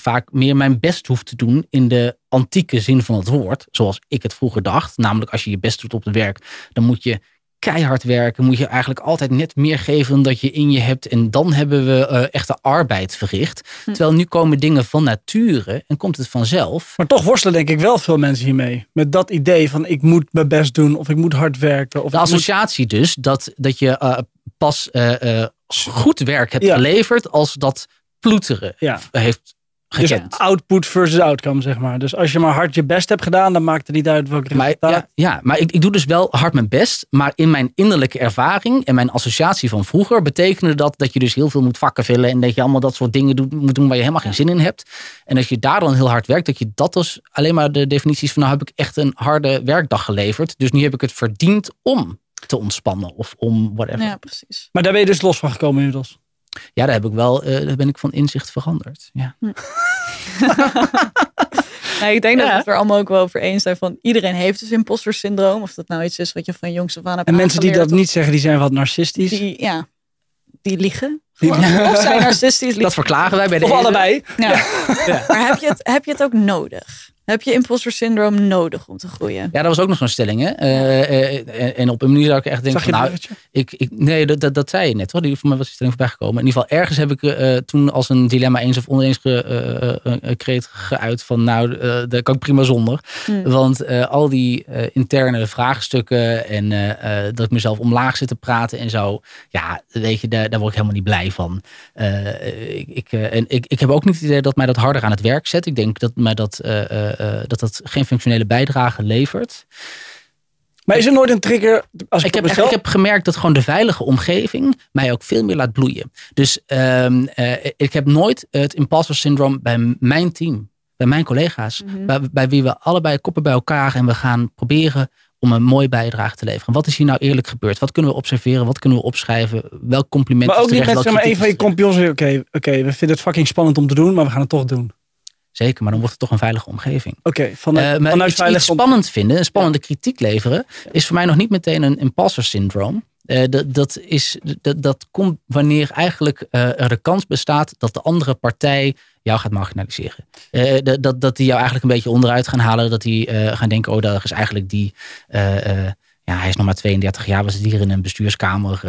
vaak meer mijn best hoef te doen in de antieke zin van het woord. Zoals ik het vroeger dacht. Namelijk als je je best doet op het werk, dan moet je keihard werken. Moet je eigenlijk altijd net meer geven dan dat je in je hebt. En dan hebben we eh, echte arbeid verricht. Hm. Terwijl nu komen dingen van nature en komt het vanzelf. Maar toch worstelen denk ik wel veel mensen hiermee. Met dat idee van ik moet mijn best doen. Of ik moet hard werken. Of De moet- associatie dus dat, dat je eh, pas eh, eh, goed werk hebt Ja. geleverd als dat ploeteren Ja. heeft Dus output versus outcome, zeg maar. Dus als je maar hard je best hebt gedaan, dan maakt het niet uit welk Maar, resultaat. ja, ja, maar ik, ik doe dus wel hard mijn best. Maar in mijn innerlijke ervaring en mijn associatie van vroeger betekende dat dat je dus heel veel moet vakken vullen. En dat je allemaal dat soort dingen doet, moet doen waar je helemaal geen zin in hebt. En als je daar dan heel hard werkt, dat je dat dus alleen maar de definities van nou heb ik echt een harde werkdag geleverd. Dus nu heb ik het verdiend om te ontspannen of om whatever. Ja, Ja, precies. Maar daar ben je dus los van gekomen inmiddels. Daar heb ik wel, eh, daar ben ik van inzicht veranderd. Ja. Nou, ik denk dat Ja. we het er allemaal ook wel over eens zijn van iedereen heeft dus imposter syndroom. Of dat nou iets is wat je van jongs af aan hebt En mensen die dat niet zeggen, die zijn wat narcistisch. Die, ja, die liegen. Die-. Of zijn narcistisch. Dat liegen. verklagen wij bij de Of ene. allebei. Ja. Maar heb je, het, heb je het ook nodig? Heb je imposter syndroom nodig om te groeien? Ja, dat was ook nog zo'n stelling. Hè? Eh, eh, eh, en op een manier zou ik echt denken: van, nou? Ik, ik, nee, dat, dat, dat zei je net hoor. Die, voor mij was die stelling voorbij gekomen. In ieder geval, ergens heb ik eh, toen als een dilemma eens of oneens eh, eh, eh, kreet geuit van nou, eh daar kan ik prima zonder. Hm. Want eh, al die eh, interne vraagstukken en eh, eh, dat ik mezelf omlaag zit te praten en zo. Ja, weet je, daar, daar word ik helemaal niet blij van. Eh, ik, ik, en ik, ik heb ook niet het idee dat mij dat harder aan het werk zet. Ik denk dat mij dat, eh, eh, eh, dat, dat geen functionele bijdrage levert. Maar is er nooit een trigger? Als ik, Ik heb, mezelf- ik heb gemerkt dat gewoon de veilige omgeving mij ook veel meer laat bloeien. Dus ehm, eh, ik heb nooit het imposter syndroom bij mijn team, bij mijn collega's, Mhm. bij, bij wie we allebei koppen bij elkaar en we gaan proberen om een mooie bijdrage te leveren. Wat is hier nou eerlijk gebeurd? Wat kunnen we observeren? Wat kunnen we opschrijven? Welk compliment Maar ook is niet met maar, een van je kampioens. Oké, oké, we vinden het fucking spannend om te doen, maar we gaan het toch doen. Oké, Zeker, maar dan wordt het toch een veilige omgeving. van, Eh, vanuit iets, veilig iets spannend vinden, een spannende kritiek leveren, is voor mij nog niet meteen een imposter syndroom. Eh, dat, dat, is, dat, dat komt wanneer eigenlijk eh, er de kans bestaat dat de andere partij jou gaat marginaliseren. Dat, dat, die jou eigenlijk een beetje onderuit gaan halen. Dat die gaan denken, oh, dat is eigenlijk die... ja, hij is nog maar 32 jaar, was het hier in een bestuurskamer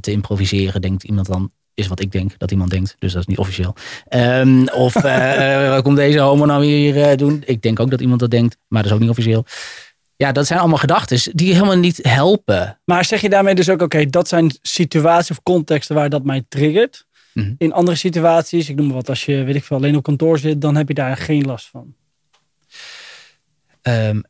te improviseren. Denkt iemand dan, is wat ik denk dat iemand denkt. Dus dat is niet officieel. Ehm, of eh, wat komt deze homo nou hier eh, doen? Ik denk ook dat iemand dat denkt, maar dat is ook niet officieel. Ja, dat zijn allemaal gedachten die helemaal niet helpen. Maar zeg je daarmee dus ook, oké, dat zijn situaties of contexten waar dat mij triggert. Mhm. In andere situaties, ik noem maar wat, als je, weet ik veel, alleen op kantoor zit, dan heb je daar geen last van. Ehm,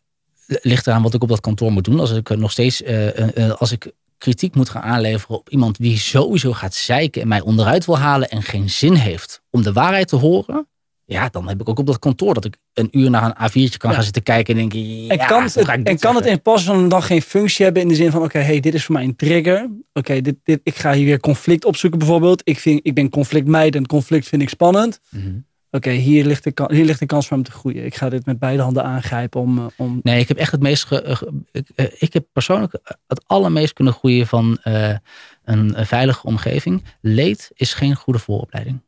ligt eraan wat ik op dat kantoor moet doen. Als ik nog steeds, eh, als ik kritiek moet gaan aanleveren op iemand die sowieso gaat zeiken en mij onderuit wil halen en geen zin heeft om de waarheid te horen. Ja, dan heb ik ook op dat kantoor dat ik een uur naar een A4'tje kan Ja. gaan zitten kijken en denken. Ja, En kan, het, en kan het zeggen? imposter dan geen functie hebben in de zin van, oké, hey, dit is voor mij een trigger. Oké, dit, dit, ik ga hier weer conflict opzoeken bijvoorbeeld. Ik, vind, ik ben conflictmijdend, conflict vind ik spannend. Mhm. Oké, hier, ligt de hier ligt de kans voor hem te groeien. Ik ga dit met beide handen aangrijpen om... eh, om Nee, ik heb echt het meest. ge- eh, ik, eh, ik heb persoonlijk het allermeest kunnen groeien van eh, een, veilige omgeving. Leed is geen goede vooropleiding.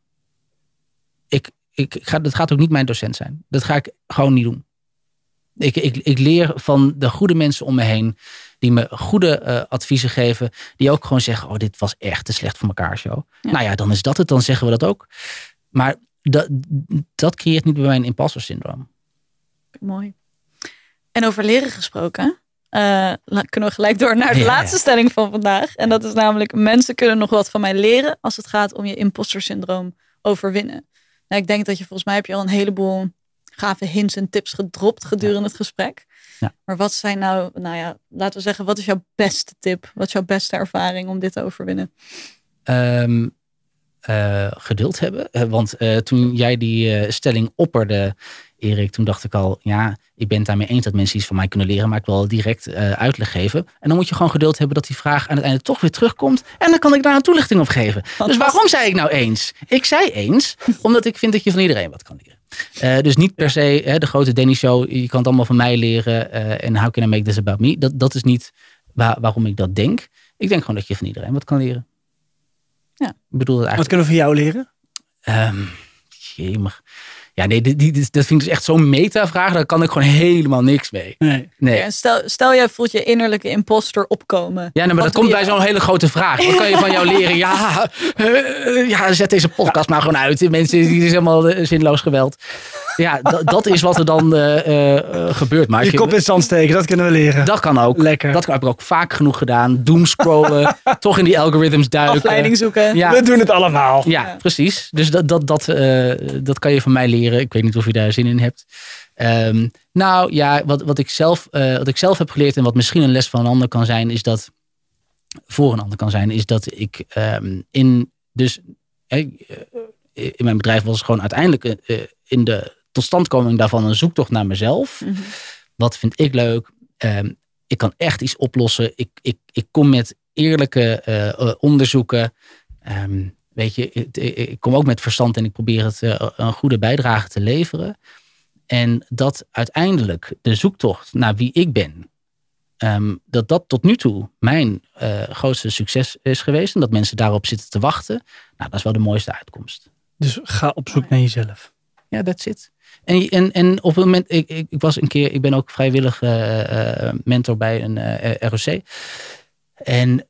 Ik, ik, ik ga, dat gaat ook niet mijn docent zijn. Dat ga ik gewoon niet doen. Ik, ik, ik leer van de goede mensen om me heen. Die me goede eh, adviezen geven. Die ook gewoon zeggen: Oh, dit was echt te slecht voor elkaar, show. Ja. Nou ja, dan is dat het. Dan zeggen we dat ook. Maar dat, dat creëert niet bij mij een imposter syndroom. Mooi. En over leren gesproken, eh, kunnen we gelijk door naar de Ja, laatste ja. stelling van vandaag. En dat is namelijk, mensen kunnen nog wat van mij leren als het gaat om je imposter syndroom overwinnen. Nou, ik denk dat je volgens mij heb je al een heleboel gave hints en tips gedropt gedurende het gesprek. Ja. Maar wat zijn nou, nou ja, laten we zeggen, wat is jouw beste tip? Wat is jouw beste ervaring om dit te overwinnen? Ehm, eh, geduld hebben. Eh, want eh, toen jij die stelling opperde, Erik, toen dacht ik al, ja, ik ben het daarmee eens dat mensen iets van mij kunnen leren, maar ik wil direct uitleg geven. En dan moet je gewoon geduld hebben dat die vraag aan het einde toch weer terugkomt. En dan kan ik daar een toelichting op geven. Dus waarom zei ik nou eens? Ik zei eens, omdat ik vind dat je van iedereen wat kan leren. Dus niet per se hè, de grote Danny Show, je kan het allemaal van mij leren en how can I make this about me? Dat, dat is niet waar, waarom ik dat denk. Ik denk gewoon dat je van iedereen wat kan leren. Ja. Ik bedoel het wat eigenlijk. kunnen we van jou leren? Ehm jemig. Ja, nee, dit, dit, dit- dat vind ik dus echt zo'n meta-vraag. Daar kan ik gewoon helemaal niks mee. Nee. Nee. En stel, stel jij voelt je innerlijke imposter opkomen. Ja, nee, maar dat komt bij zo'n hele grote vraag. Wat kan je van jou leren? Ja, eh, ja, zet deze podcast maar gewoon uit. Mensen, die is helemaal eh, zinloos geweld. Ja, dat- dat is wat er dan eh, gebeurt. Maar Je je- kop in zand steken, dat kunnen we leren. dat kan ook. Lekker. Dat heb ik ook vaak genoeg gedaan. Doomscrollen, toch in die algoritmes duiken. Afleiding zoeken. Ja, We doen het allemaal. Ja, Ja. precies. Dus dat, dat, dat, eh, dat kan je van mij leren. Ik weet niet of je daar zin in hebt. Ehm, nou ja, wat, wat, ik zelf, eh, wat ik zelf heb geleerd en wat misschien een les van een ander kan zijn, is dat voor een ander kan zijn, is dat ik ehm, in dus eh, in mijn bedrijf was gewoon uiteindelijk eh, in de totstandkoming daarvan een zoektocht naar mezelf. Mhm. Wat vind ik leuk? Ehm, ik kan echt iets oplossen. Ik, ik, ik kom met eerlijke onderzoeken. Ehm, weet je, ik, kom ook met verstand en ik probeer het eh, een goede bijdrage te leveren. En dat uiteindelijk de zoektocht naar wie ik ben, ehm, dat dat tot nu toe mijn eh, grootste succes is geweest. En dat mensen daarop zitten te wachten. Nou, dat is wel de mooiste uitkomst. Dus ga op zoek naar jezelf. Ja, that's it. En, en, en op het moment, ik, ik, ik was een keer, ik ben ook vrijwillig eh, mentor bij een ROC. En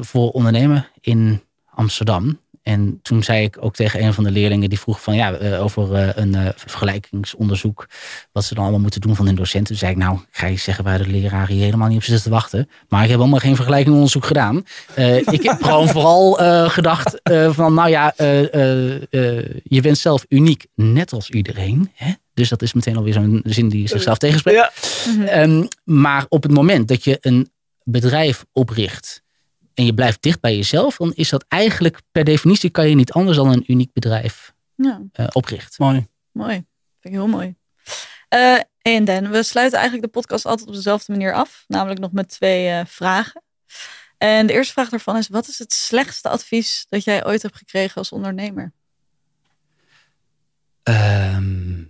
voor ondernemen in Amsterdam. En toen zei ik ook tegen een van de leerlingen die vroeg van ja, eh, over eh, een eh, vergelijkingsonderzoek. Wat ze dan allemaal moeten doen van hun docenten. Toen zei ik nou, ik ga je zeggen waar de leraren hier helemaal niet op zitten te wachten. Maar ik heb helemaal geen vergelijkingsonderzoek gedaan. Ik heb gewoon vooral gedacht van nou ja, je bent zelf uniek, net als iedereen. Hè? Dus dat is meteen alweer zo'n zin die zichzelf tegenspreekt. Ja. Ehm, maar op het moment dat je een bedrijf opricht en je blijft dicht bij jezelf, dan is dat eigenlijk per definitie kan je niet anders dan een uniek bedrijf Ja, eh, oprichten. Mooi. mooi. Vind ik heel mooi. Eh, En Dan, we sluiten eigenlijk de podcast altijd op dezelfde manier af. Namelijk nog met twee eh, vragen. En de eerste vraag daarvan is: wat is het slechtste advies dat jij ooit hebt gekregen als ondernemer? Ehm.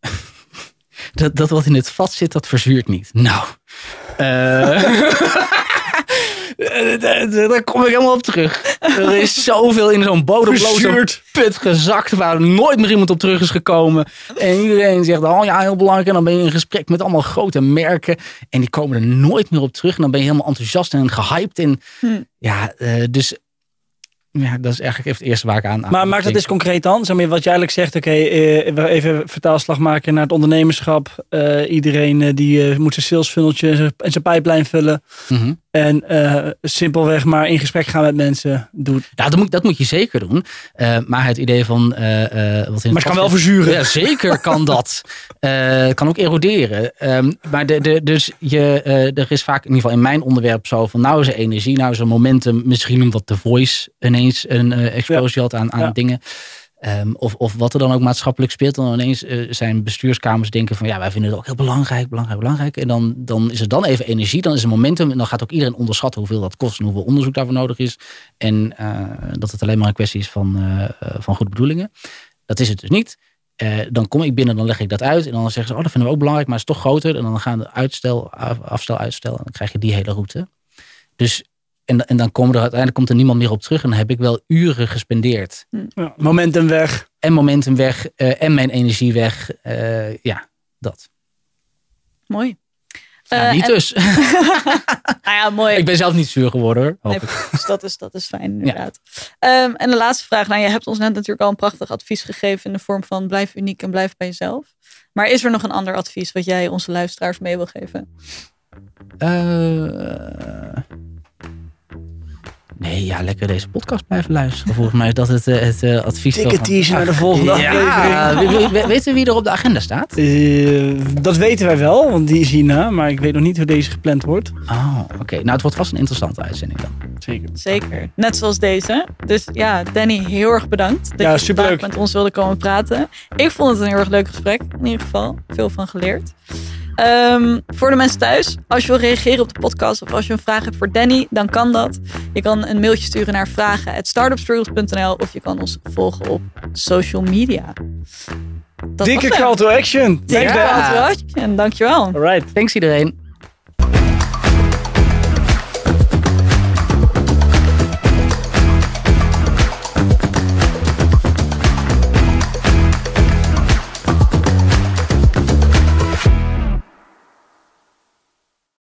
dat, dat wat in het vat zit, dat verzuurt niet. Nou. eh, Daar kom ik helemaal op terug. Er is zoveel in zo'n bodemloze put gezakt waar nooit meer iemand op terug is gekomen. En iedereen zegt, oh ja, heel belangrijk. En dan ben je in gesprek met allemaal grote merken. En die komen er nooit meer op terug. En dan ben je helemaal enthousiast en gehyped. En Hm. ja, eh, dus ja, dat is eigenlijk even het eerste waar ik aan aan Maar maak dat eens concreet dan. Zeg maar, wat jij eigenlijk zegt, oké, eh, even vertaalslag maken naar het ondernemerschap. Eh, iedereen eh, die eh, moet zijn sales funneltje en zijn- en zijn pijplijn vullen. Mhm. En eh, simpelweg maar in gesprek gaan met mensen. Doet. Ja, dat moet, dat moet je zeker doen. Eh, maar het idee van... eh, wat in Maar het kan wel verzuren. Ja, zeker kan dat. Het kan ook eroderen. Ehm, maar de, de, dus je, er is vaak in ieder geval in mijn onderwerp zo van... nou is er energie, nou is er momentum. Misschien omdat The Voice ineens een explosie had aan, aan Ja. dingen. Ehm, of, of wat er dan ook maatschappelijk speelt. Dan ineens eh, zijn bestuurskamers denken van... ja, wij vinden het ook heel belangrijk, belangrijk, belangrijk. En dan, dan is er dan even energie, dan is er momentum. En dan gaat ook iedereen onderschatten hoeveel dat kost... en hoeveel onderzoek daarvoor nodig is. En eh, dat het alleen maar een kwestie is van, eh, van goede bedoelingen. Dat is het dus niet. Dan kom ik binnen, dan leg ik dat uit. En dan zeggen ze, oh, dat vinden we ook belangrijk, maar het is toch groter. En dan gaan de uitstel, af- afstel, uitstel. En dan krijg je die hele route. Dus, en, en dan komen er uiteindelijk komt er niemand meer op terug. En dan heb ik wel uren gespendeerd. Ja, momentum weg. En momentum weg. eh, en mijn energie weg. Eh, ja, dat. Mooi. Eh, niet en- dus. Nou ja, mooi. ik ben zelf niet zuur geworden hoor. hoop Nee, ik. dus dat is, dat is fijn, inderdaad. Ehm, en de laatste vraag. Nou, je hebt ons net natuurlijk al een prachtig advies gegeven in de vorm van blijf uniek en blijf bij jezelf. Maar is er nog een ander advies wat jij onze luisteraars mee wil geven? Eh, nee, ja, lekker deze podcast blijven luisteren. Volgens mij is dat het, eh, het eh, advies. Teaser naar de volgende Ja, aflevering. we- we- weten we wie er op de agenda staat? Eh, dat weten wij wel, want die is hierna. Maar ik weet nog niet hoe deze gepland wordt. Oh, oké. Nou, het wordt vast een interessante uitzending dan. Zeker. Zeker. Net zoals deze. Dus ja, Danny, heel erg bedankt dat Ja, je superleuk. met ons wilde komen praten. Ik vond het een heel erg leuk gesprek. In ieder geval, veel van geleerd. Ehm, voor de mensen thuis, als je wil reageren op de podcast of als je een vraag hebt voor Danny, dan kan dat. Je kan een mailtje sturen naar vragen.startupstruggles.nl of je kan ons volgen op social media. Dat Dikke call to action. Dikke Ja. Call to action. Dankjewel. All right. Thanks iedereen.